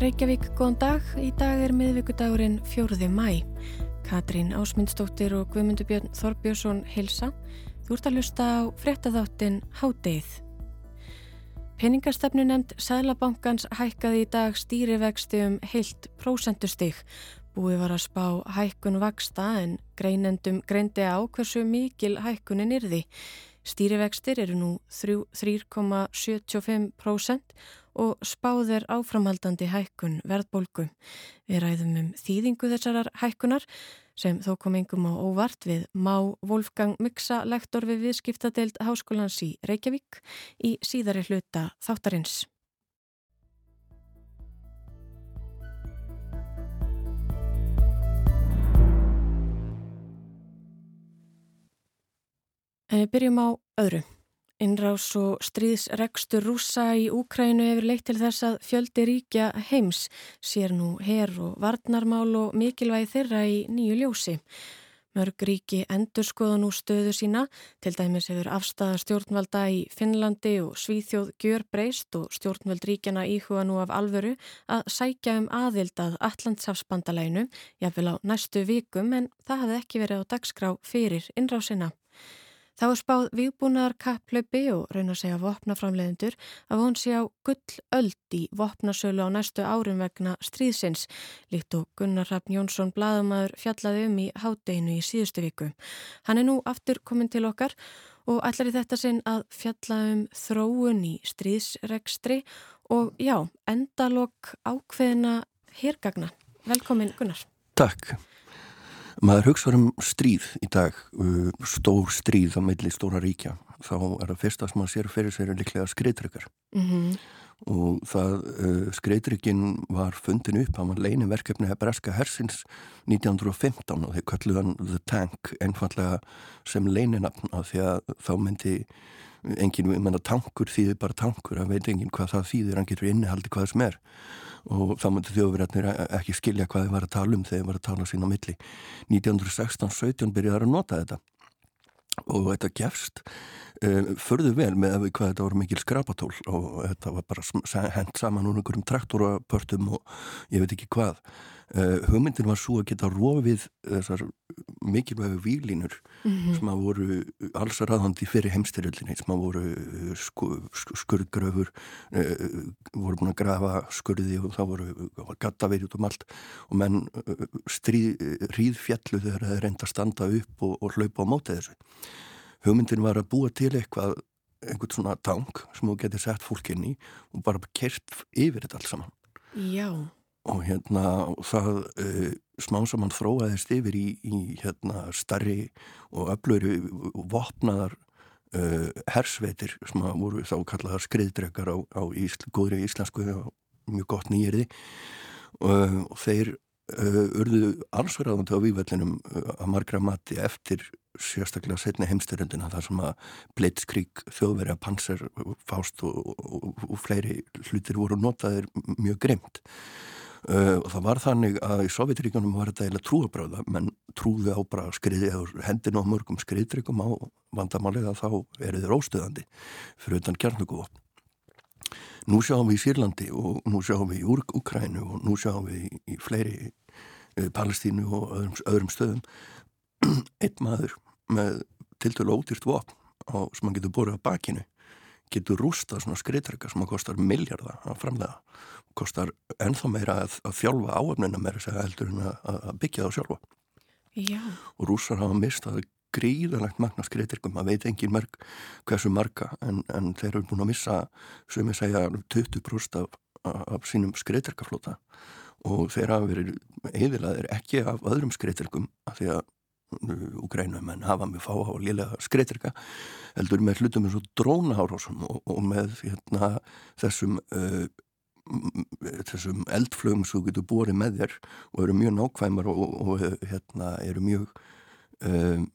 Reykjavík, góðan dag. Í dag er miðvíkudagurinn 4. mæ. Katrín Ásmundsdóttir og Guðmundur Björn Þorbjörnsson hilsa. Þú ert að lusta á frettatháttin Hádeið. Peningastefnu nefnd Sælabankans hækkaði í dag stýrivexti um heilt prósentustig. Búið var að spá hækkun vaksta en greinendum greindi á hversu mikil hækkunin yrði. Stýrivextir eru nú 3,75% og spáðir áframhaldandi hækkun verðbólgu. Við ræðum um þýðingu þessarar hækkunar sem þó kom engum á óvart við Má Wolfgang Miksa, lektor við viðskiptadeild Háskólans í Reykjavík í síðari hluta þáttarins. En við byrjum á öðru. Innrás og stríðsregstur rúsa í Úkrænu hefur leitt til þess að fjöldi ríkja heims sér nú her og varnarmál og mikilvægi þeirra í nýju ljósi. Mörg ríki endur skoða nú stöðu sína, til dæmis hefur afstæða stjórnvalda í Finnlandi og Svíþjóð gjör breyst og stjórnvald ríkjana íhuga nú af alvöru að sækja um aðild að Allandsafsbandalæinu, jáfnvel á næstu vikum en það hefði ekki verið á dagskrá fyrir innrásina. Þá er spáð viðbúnaðar kapplöpi og raun að segja vopnaframleðendur að hún sé á gull öld í vopnasölu á næstu árum vegna stríðsins, líkt og Gunnar Raffn Jónsson Bladamæður fjallaði um í hátdeinu í síðustu viku. Hann er nú aftur komin til okkar og ætlar í þetta sinn að fjalla um þróun í stríðsregstri og já, endalok ákveðina hergagna. Velkomin Gunnar. Takk. Maður hugsaður um stríð í dag, uh, stór stríð á meðli stóra ríkja. Þá er það fyrsta sem maður sér fyrir sér líklega skreitryggar. Mm -hmm. Og það uh, skreitrygin var fundin upp, hann var leini verkefni Hebreska Hersins 1915 og þeir kalluðan The Tank einfallega sem leininafn af því að þá myndi enginn, ég menna tankur þýðir bara tankur, það veit enginn hvað það þýðir, hann getur innihaldi hvað sem er og myndi þjóðverðarnir ekki skilja hvað þið var að tala um þegar þið var að tala sín á milli. 1916-17 byrjaði að nota þetta. Og þetta gefst uh, förðu vel með að við hvað þetta voru mikil skrapatól. Og þetta var bara hent saman úr einhverjum traktorapörtum og ég veit ekki hvað Uh, hugmyndin var svo að geta rofið þessar mikilvægu výlínur mm -hmm. sem að voru alls aðraðandi fyrir heimstyrjöldinni sem að voru uh, sku, skurðgröfur uh, voru búin að grafa skurði og það voru gattaveir út um allt. Og menn stríð, ríðfjallu þegar það reynda að standa upp og, og hlaupa á mótið þessu. Hugmyndin var að búa til eitthvað einhvern svona tang sem þú getur sett fólk inn í og bara kert yfir þetta alls saman. Já og hérna það uh, smá saman þróaðist yfir í, í hérna starri og öflöru vopnaðar uh, hersveitir sem voru þá kallaðar skriðdrekar á, á ísl, góðri íslensku og mjög gott nýjirði uh, og þeir urðu ansverðandi á vývellinum að margra mati eftir sérstaklega setni heimstyrjöndina þar sem að Blitzkrieg, þjóðverja, Panzer, Faust og, og, og, og fleiri hlutir voru notaðir mjög grimt Uh, og það var þannig að í Sovjetríkunum var þetta eiginlega trúabröða, menn trúðu á bara skriði hendinu á mörgum skriðdryggum á vandamálega þá eru þeir óstöðandi fyrir utan kjarnuguvopn. Nú sjáum við í Sýrlandi og nú sjáum við í Úkrænu og nú sjáum við í, fleiri uh, Palestínu og öðrum, öðrum stöðum einn maður með tiltölu ódýrt vopn á, sem hann getur borðið á bakinu getur rústa svona skriðdrygga sem að kostar miljardar að framlega kostar ennþá meira að, að þjálfa áöfnina meira segja heldur en að, að byggja það sjálfa. Já. og rússar hafa mistað gríðanlegt magna skriðtirkum maður veit engin mörg hversu marga en, en þeir eru búin að missa sem ég segja 20% af, af sínum skriðtirkaflóta og þeir hafa verið eðilaðir ekki af öðrum skriðtirkum af því að Ugrænum en hafa mjög fá á liðlega skriðtirka heldur með hlutum eins og drónahárásum og, og með hérna, þessum uh, þessum eldflögum sem þú getur borið með þér og eru mjög nákvæmar og, og hérna, eru mjög um,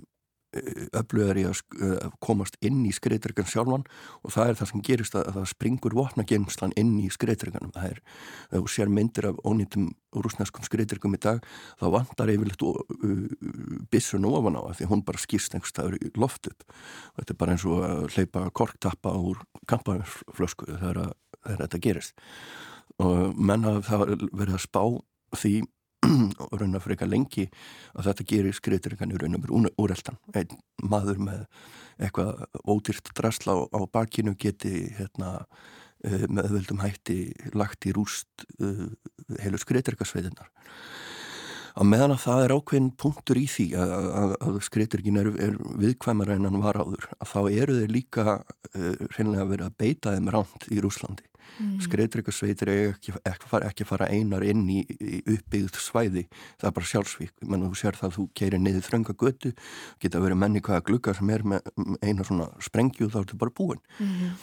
öflugar í að komast inn í skreitryggan sjálfan og það er það sem gerist að það springur vopnagemslan inn í skreitrygganum það er, þegar þú sér myndir af ónýttum rúsneskum skreitrygum í dag þá vandar yfirleitt bissun ofan á það því hún bara skýrst einhverstaður í loft upp og þetta er bara eins og að hleypa korktappa úr kampanflösku þegar, þetta gerist. Og menn hafa verið að spá því og raun að freka lengi að þetta gerir skriðdregan í raun og veru úreldan einn maður með eitthvað ódýrt drasla á, á bakinu geti hérna uh, með öðvöldum hætti lagt í rúst uh, heilu skriðdregasveitinnar að meðan að það er ákveðin punktur í því að, að, að skriðdregin er, er viðkvæmara en hann var áður að þá eru þeir líka uh, reynilega að vera að beita þeim ránt í Rúslandi Mm. Skreitryggarsveitir ekki, ekki, ekki fara einar inn í, í uppbyggð svæði, það er bara sjálfsvík menn þú sér það að þú keirir niður þrönga götu geta verið menni hvaða glugga sem er með eina svona sprengju þá er þetta bara búin mm.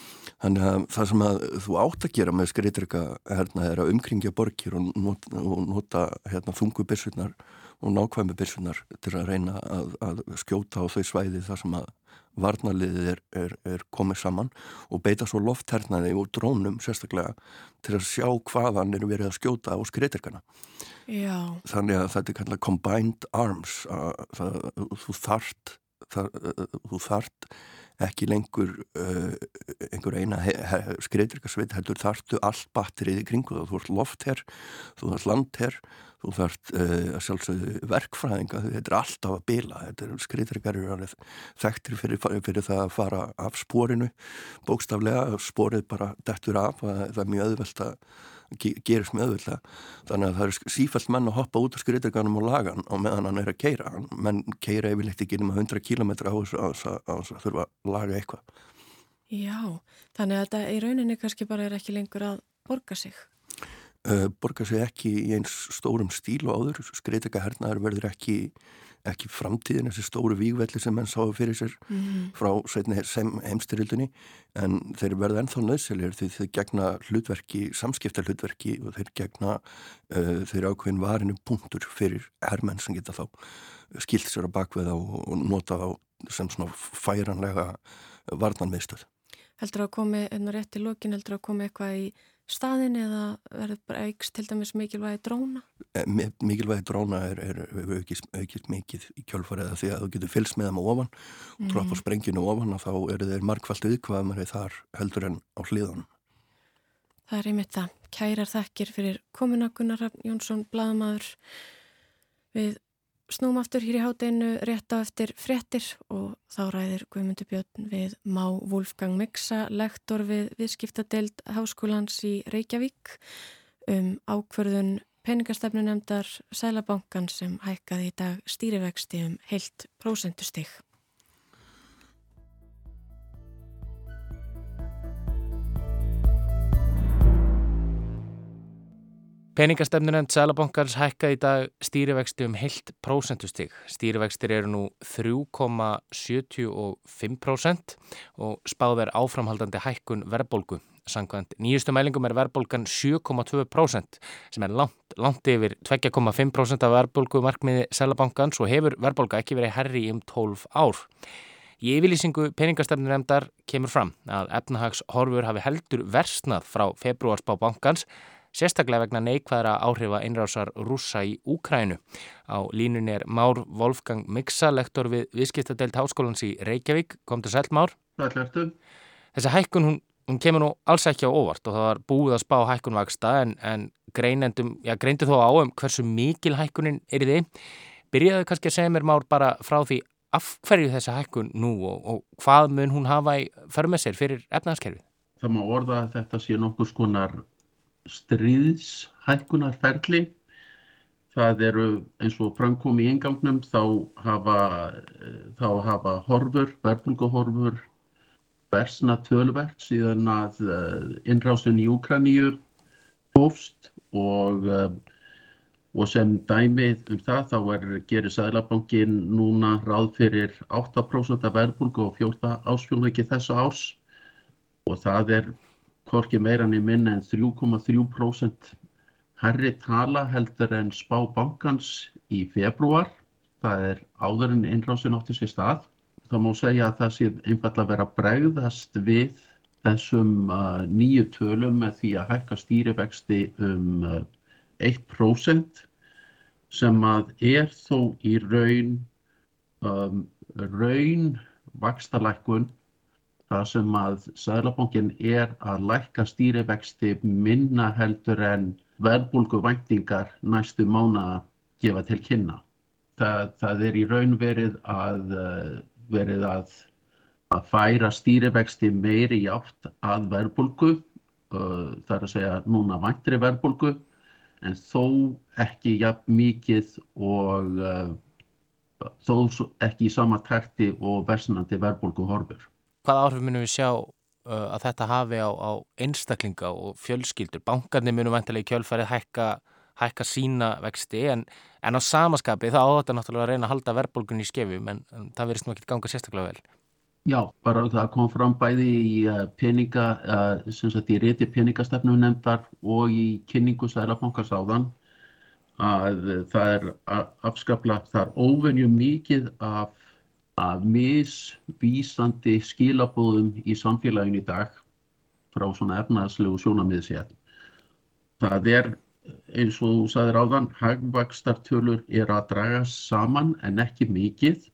þannig að það sem að þú átt að gera með skreitrygga hérna, er að umkringja borgir og nota, og nota hérna, þungubirsunar og nákvæmi byrsunar til að reyna að, að skjóta á þau svæði þar sem að varnarliðið er, er, er komið saman og beita svo lofthernaði úr drónum sérstaklega til að sjá hvaðan er verið að skjóta á skreitirkana. Já. Þannig að þetta er kallað combined arms að, það, þú þart það, þú þart ekki lengur uh, einhver eina skreitirkasveit heldur þartu allt batterið í kringu þú ert loftherr, þú ert landherr þú þarft uh, að sjálfsögðu verkfræðinga, þetta er alltaf að bila. Þetta er skriðrikar þekktir fyrir, fyrir það að fara af spórinu bókstaflega, spórið bara dettur af, það er mjög öðvöld að gerist mjög öðvöld þannig að það er sífælt menn að hoppa út af skriðrikanum og lagan á meðan hann er að keira menn keira yfirleitt ekki um 100 km á þess að þurfa að laga eitthvað. Já, þannig að þetta í rauninni kannski bara er ekki lengur að borga sig. Uh, borgar sig ekki í eins stórum stíl og áður, skreitaka hernaðar verður ekki, ekki framtíðin þessi stóru vígvelli sem menn sáðu fyrir sér mm. frá setni heimstyrildunni en þeir verða ennþá nöðseglir því þeir gegna hlutverki samskipta hlutverki og þeir gegna uh, þeir ákveðin varinu punktur fyrir herrmenn sem geta þá skilt sér að bakveða og, og nota þá sem svona færanlega varnan meðstöð Heldur að komi, enn og rétt í lokin heldur að komi eitthvað í staðin eða verður bara aukst til dæmis mikilvægi dróna? Eh, mikilvægi dróna er, er, er aukist, aukist mikið í kjálfariða því að þú getur fylgst með þeim á ofan og mm. trótt á sprenginu ofan og þá eru þeir með þeir þar heldur en á hliðan. Það er einmitt það. Kærar þakkir fyrir komuna Gunnar Jónsson, bladamæður við Snúm aftur hér í hátinu rétt á eftir frettir og þá ræðir Guðmundur Björn við Má Wolfgang Mixa, lektor við viðskiptadeild Háskólans í Reykjavík um ákverðun peningastefnu nefndar Sælabankan sem hækkaði í dag stýrivexti um heilt prósentustig. Peningastefnunend Sælabankars hækka í dag stýrivexti um heilt prósentustig. Stýrivextir eru nú 3,75% og spáð er áframhaldandi hækkun verðbólgu. Sankvæmt nýjustu mælingum er verðbólgan 7,2% sem er langt, langt yfir 2,5% af verðbólgu markmiði Sælabankans og hefur verðbólga ekki verið herri um 12 ár. Í yfirlýsingu peningastefnunendar kemur fram að efnahags horfur hafi heldur versnað frá februarsbá bankans sérstaklega vegna neikvæðra áhrifa einrásar rúsa í Úkrænu. Á línun er Már Wolfgang Mixa, lektor við Viðskiptadelt Háskólans í Reykjavík. Kom til sæl Már. Sælvertu. Þessi hækkun hún, hún kemur nú alls ekki á óvart og það var búið að spá hækkunvaksta en, en greinendum, já greindu þó á um hversu mikil hækkunin er í því. Byrjaðu kannski að segja mér Már bara frá því af hverju þessa hækkun nú og, og hvað mun hún hafa í förmið sér fyrir efnaðaskerfið? Það má orða að þetta sé nokkur skonar stríðshækkunarferli. Það eru eins og framkom í engangnum þá hafa, þá hafa horfur, verðbólguhorfur, versna tölvert síðan að eh, innrásin í Úkraníu hófst og, eh, og sem dæmið um það þá er, gerir Sælabankin núna ráð fyrir 8% af verðbólgu og 14 ásfjónleiki þessa árs og það er hvorki meira niður minna en 3,3% herri tala heldur en spá bankans í februar. Það er áður en innrásin átti sér stað. Það má segja að það sé einfallega vera bregðast við þessum uh, nýju tölum með því að hækka stýrivexti um uh, 1% sem að er þó í raun, um, raun vakstalækkun það sem að Sæðlabankin er að lækka stýrivexti minna heldur en verðbólgu væntingar næstu mána gefa til kynna. Það, það er í raun verið að, eh, verið að, að færa stýrivexti meiri í átt að verðbólgu, eh, það er að segja núna væntri verðbólgu, en þó ekki jafn mikið og uh, þó ekki í sama takti og versnandi verðbólgu horfur. Hvað áhrif munum við sjá uh, að þetta hafi á, á einstaklinga og fjölskyldur? Bankarnir munum vantilega í kjölfarið hækka, hækka sína vexti en, en á samaskapi þá á þetta náttúrulega að reyna að halda verðbólgunni í skefum en, en það verðist nú ekki ganga sérstaklega vel. Já, bara það kom fram bæði í uh, peninga, uh, sem sagt í réti peningastefnum nefndar og í kynningu Sælabankars áðan að það er afskapla, það er óvenju mikið af, af misvísandi skilabóðum í samfélaginu í dag frá svona efnaðslegu sjónamiðsétt. Það er eins og þú sagðir áðan, hagvakstartölur er að draga saman en ekki mikið.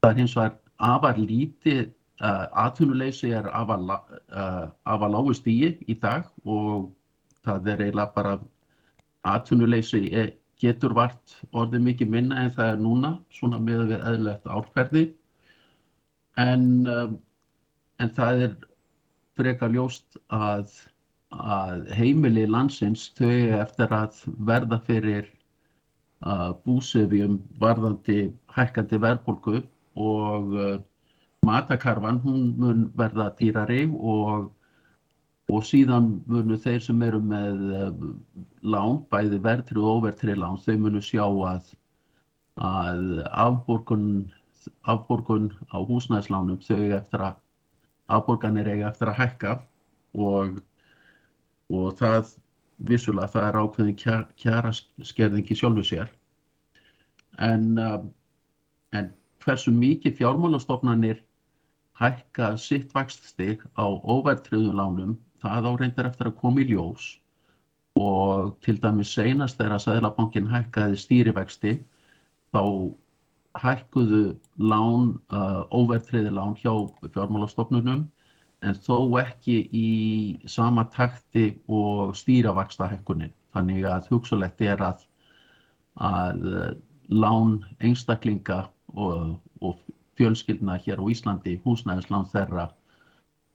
Það er hins vegar afar lítið, uh, atvinnuleysi er afar, uh, lágu stíi í dag og það er eiginlega bara atvinnuleysi getur vart orðið mikið minna en það er núna, svona með við eðlert árferði. En, um, en það er frekar ljóst að, að heimili landsins þau eftir að verða fyrir uh, búsefjum varðandi hækkandi verðbólku og uh, matakarfan hún mun verða dýrari og og síðan munu þeir sem eru með uh, lán, bæði verðtrið og óverðtrið lán, þau munu sjá að, að afborgun, afborgun á húsnæðislánum, þau eftir að afborganir eiga eftir að hækka og, og það vissulega það er ákveðin kjara, skerðingi sjálfu sér. En, uh, en hversu mikið fjármálastofnanir hækka sitt vaxtstig á óverðtriðum lánum það á reyndar eftir að koma í ljós og til dæmis seinast þegar að Sæðlabankin hækkaði stýrivexti þá hækkuðu lán, uh, óvertriði lán hjá fjármálastofnunum en þó ekki í sama takti og stýravaksta hækkunin. Þannig að hugsulegt er að, að lán einstaklinga og, og fjölskyldna hér á Íslandi, húsnæðislán þeirra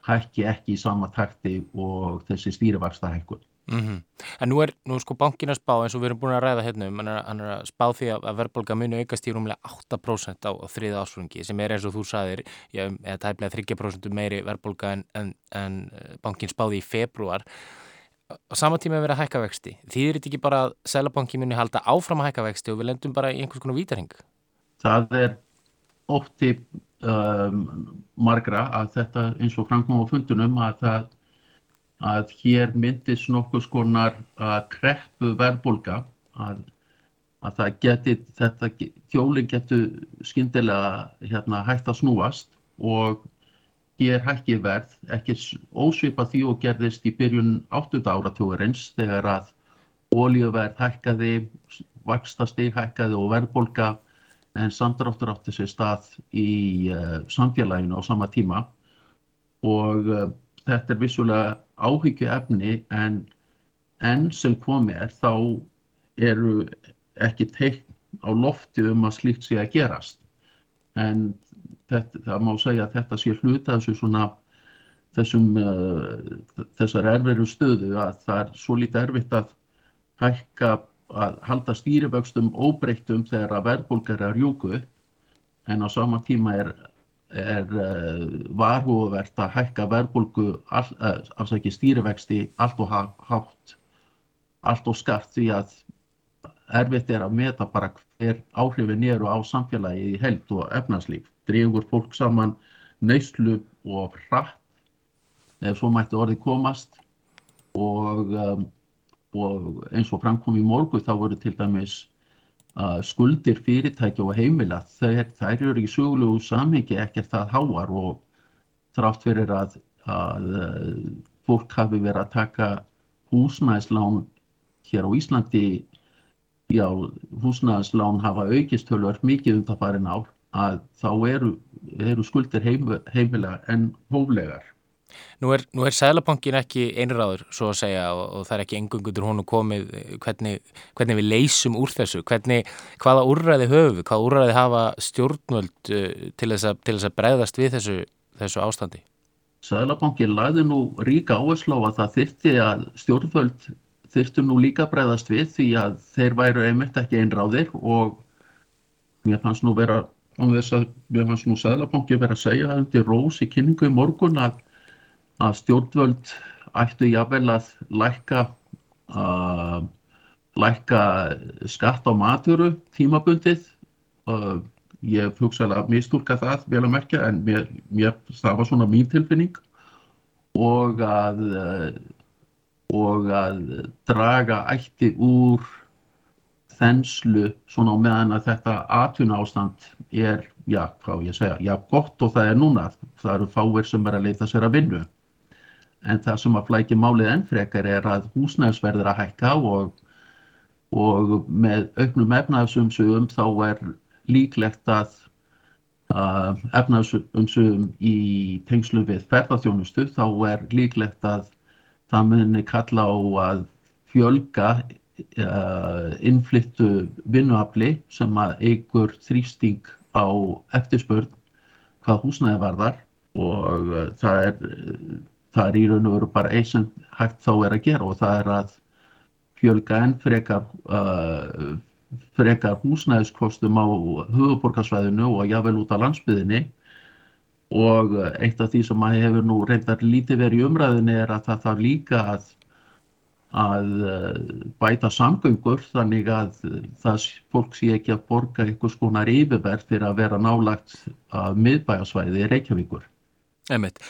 hækki ekki í sama takti og þessi stýrivaksta hækkun. Mm -hmm. En nú er, nú er sko bankin að spá eins og við erum búin að ræða hérna um, hann er að spá því að verðbólka muni aukast í rúmlega 8% á, á þriða ásfrungi sem er eins og þú saðir, já, eða tæmlega 30% meiri verðbólka en, en, en eh, bankin spáði í februar. Á sama tíma er verið að hækka vexti. Þýðir þetta ekki bara að Sælabankin muni halda áfram að hækka vexti og við lendum bara í einhvers konar vítarhing? Það er ótti um, margra að þetta eins og framkom á fundunum að, það, að hér myndist nokkuð skonar að kreppu verðbólka að, að það geti, þetta þjóling getur skindilega hérna, hægt að snúast og hér hækki verð, ekki ósvipa því og gerðist í byrjun 8. áratugurins þegar að ólíuverð hækkaði, vaksta stig hækkaði og verðbólka en samdráttur átti sér stað í uh, samfélaginu á sama tíma. Og uh, þetta er vissulega áhyggju efni en enn sem komið er þá eru ekki teikn á lofti um að slíkt sé að gerast. En þetta, það má segja að þetta sé hluta þessu svona þessum uh, þessar erveru stöðu að það er svo lítið erfitt að hækka að halda stýrivöxtum óbreyttum þegar að verðbólgar er rjúku en á sama tíma er, er uh, varhugavert að hækka verðbólgu, uh, afsækja stýrivexti allt og hátt, allt og skart því að erfitt er að meta bara hver áhrifin eru á samfélagi í held og efnarslíf. Dregur fólk saman neyslu og hratt ef svo mætti orði komast og um, og eins og framkom í morgu þá voru til dæmis uh, skuldir fyrirtækja og heimila þær, þær eru í sögulegu samhengi ekkert það háar og þrátt fyrir að, að uh, fólk hafi verið að taka húsnæðslán hér á Íslandi já, húsnæðslán hafa aukist tölvöld mikið um það farin ár að þá eru eru skuldir heim, heimilega en hóflegar. Nú er, er Sælabankin ekki einráður, svo að segja, og, og það er ekki engungundur honu komið hvernig, hvernig við leysum úr þessu, hvernig, hvaða úrræði höfu, hvaða úrræði hafa stjórnvöld uh, til þess að, að bregðast við þessu, þessu ástandi? Sælabankin laði nú ríka áherslu á að það þyrti að stjórnvöld þyrtu nú líka bregðast við því að þeir væru einmitt ekki einráðir og mér fannst nú vera, mér fannst nú Sælabankin vera að segja undir rós í kynningu í morgun að að stjórnvöld ættu jável að lækka, uh, lækka skatt á maturu tímabundið. Uh, ég hugsaði að mistúrka það vel að merkja en mér, mér, það var svona mín tilfinning og að, og að draga ætti úr þenslu svona á meðan að þetta atvinna ástand er, já, hvað ég segja, já, gott og það er núna. Það eru fáir sem er að leita sér að vinna en það sem að flækja málið enn frekar er að húsnæðsverðir að hækka og, og með auknum efnaðsumsugum þá er líklegt að efnaðsumsugum í tengslu við ferðarþjónustu þá er líklegt að það muni kalla á að fjölga uh, innflyttu vinnuafli sem að eigur þrýsting á eftirspörn hvað húsnæði varðar og uh, það er það er í raun og veru bara eins sem hægt þá er að gera og það er að fjölga enn frekar, uh, frekar húsnæðiskostum á höfuborgarsvæðinu og jável út á landsbyðinni og eitt af því sem maður hefur nú reyndar lítið verið í umræðinni er að það þarf líka að, að uh, bæta samgöngur þannig að það fólk sé ekki að borga einhvers konar yfirverð fyrir að vera nálagt að miðbægasvæði í Reykjavíkur. Emitt,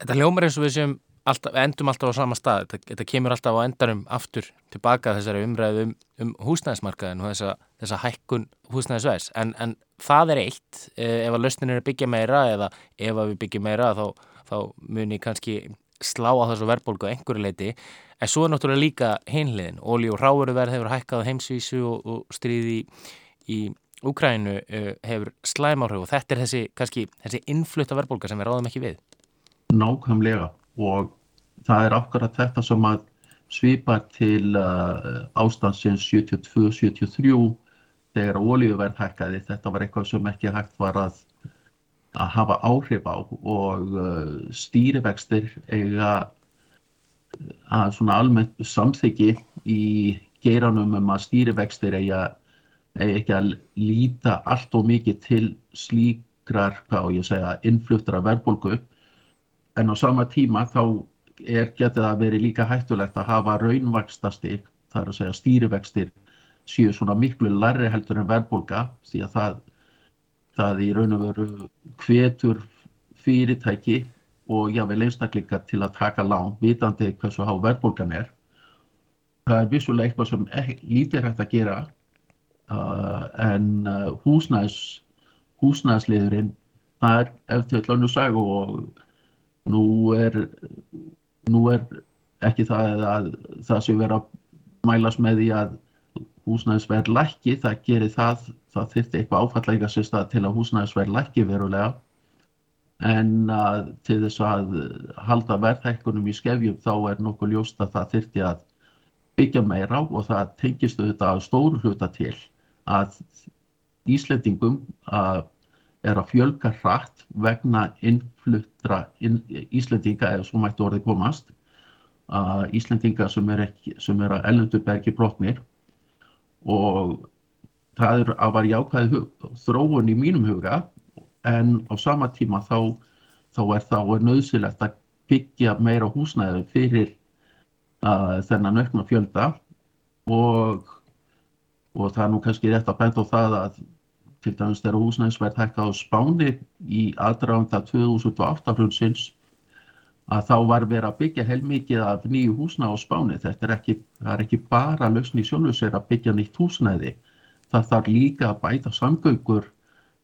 Þetta hljómar eins og við sem alltaf, endum alltaf á sama stað, þetta, þetta kemur alltaf á endarum aftur tilbaka þessari umræðu um, um húsnæðismarkaðin og þessa, þessa hækkun húsnæðisvæðis, en, en það er eitt, eh, ef að lausnin er að byggja meira eða ef að við byggja meira þá, þá muni kannski slá á þessu verðbólku á einhverju leiti, en svo er náttúrulega líka hinliðin, ólí og ráveruverð hefur hækkað heimsvísu og, og stríði í, Úkrænu eh, hefur slæmáhrif og þetta er þessi, kannski, þessi innflutta verðbólka sem við ráðum ekki við nákvæmlega og það er akkurat þetta sem að svipa til uh, ástandsins 72-73 þegar ólíuverð hækkaði. Þetta var eitthvað sem ekki hægt var að, að hafa áhrif á og uh, stýrivextir eiga að svona almennt samþyggi í geiranum um að stýrivextir eiga, eiga ekki að líta allt og mikið til slíkrar, hvað ég segja, innfluttra verðbólgu en á sama tíma þá er getið að veri líka hættulegt að hafa raunvakstastig, það er að segja stýrivextir séu svona miklu larri heldur en verðbólka því að það, það í raun og veru hvetur fyrirtæki og jável einstaklingar til að taka lán vitandi hversu há verðbólkan er. Það er vissulega eitthvað sem lítið hægt að gera uh, en húsnæðs, húsnæðsliðurinn það er eftir hljónu sag og Nú er, nú er ekki það að það sé vera að mælast með því að húsnæðisverð lækki, það gerir það, það þurfti eitthvað áfallega sérstað til að húsnæðisverð lækki verulega. En að til þess að halda verðhækkunum í skefjum þá er nokkuð ljóst að það þurfti að byggja meira og það tengist auðvitað að stóru hluta til að Íslendingum að er að fjölga hratt vegna innfluttra inn, Íslendinga eða svo mættu orðið komast uh, Íslendinga sem er, ekki, sem er að ellendurbergi brotnir. Og það er að var jákvæði þróun í mínum huga en á sama tíma þá, þá er það nöðsilegt að byggja meira húsnæði fyrir uh, þennan aukna fjölda. Og, og það er nú kannski rétt að benda á það að til dæmis þegar húsnæðisverð hækka á spáni í aðdraganda 2008 hlunsins að þá var verið að byggja heilmikið af nýju húsna á spáni. Þetta er ekki, er ekki bara lausni í sjálfsvegar að byggja nýtt húsnæði. Það þarf líka að bæta samgöngur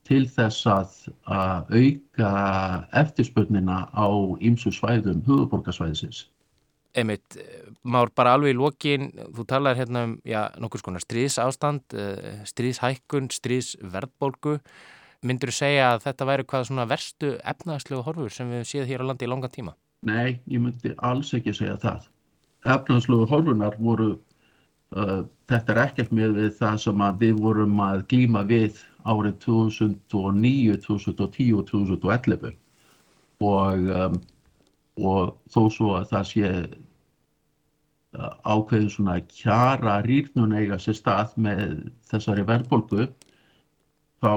til þess að, að auka eftirspögnina á ymsu svæðum hugurborgarsvæðisins. Einmitt, Már, bara alveg í lokin, þú talaður hérna um, já, nokkur skonar stríðsástand, uh, stríðshækkun, stríðsverðbólgu. Myndur þú segja að þetta væri hvað svona verstu efnaðslegu horfur sem við séð hér á landi í langa tíma? Nei, ég myndi alls ekki segja það. Efnaðslegu horfunar voru, uh, þetta er ekkert með við það sem við vorum að glíma við árið 2009, 2010 og 2011 og, um, og þó svo að það sé uh, ákveðin svona kjara rýrnun eiga sér stað með þessari verðbólgu þá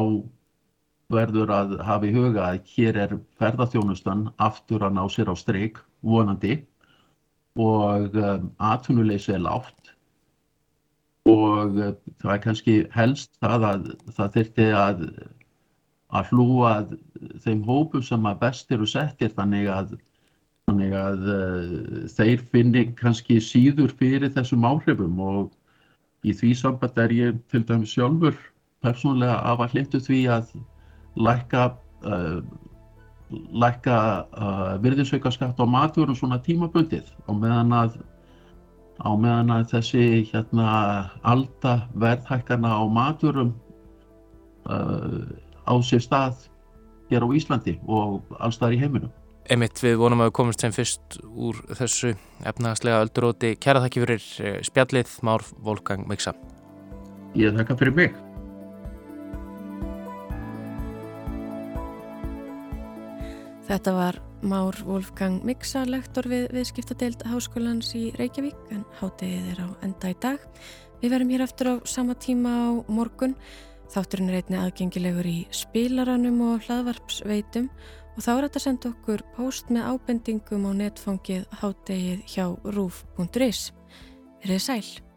verður að hafa í huga að hér er ferðarþjónustan aftur að ná sér á streik vonandi. Og um, atvinnuleysi er lágt. Og uh, það er kannski helst það að það þurfti að að hlúa þeim hópum sem að best eru settir þannig að, þannig að uh, þeir finni kannski síður fyrir þessum áhrifum og í því samband er ég til dæmis sjálfur persónulega af að hlindu því að lækka uh, lækka uh, virðinsaukaskatt á maturum svona tímabundið á meðan að á meðan að þessi hérna alda verðhækkarna á uh, á sér stað hér á Íslandi og allstaðar í heiminum. Emitt, við vonum að við komumst sem fyrst úr þessu efnagslega ölduróti. Kæra þakki fyrir eh, spjallið, Már Volgang Miksa. Ég þakka fyrir mig. Þetta var Már Wolfgang Miksa, lektor við viðskiptadeild Háskólans í Reykjavík en hátegið er á enda í dag. Við verum hér aftur á sama tíma á morgun. Þátturinn er einni aðgengilegur í spilaranum og hlaðvarpsveitum og þá er þetta að senda okkur post með ábendingum á netfangið hátegið hjá rúf.is. Er þið sæl?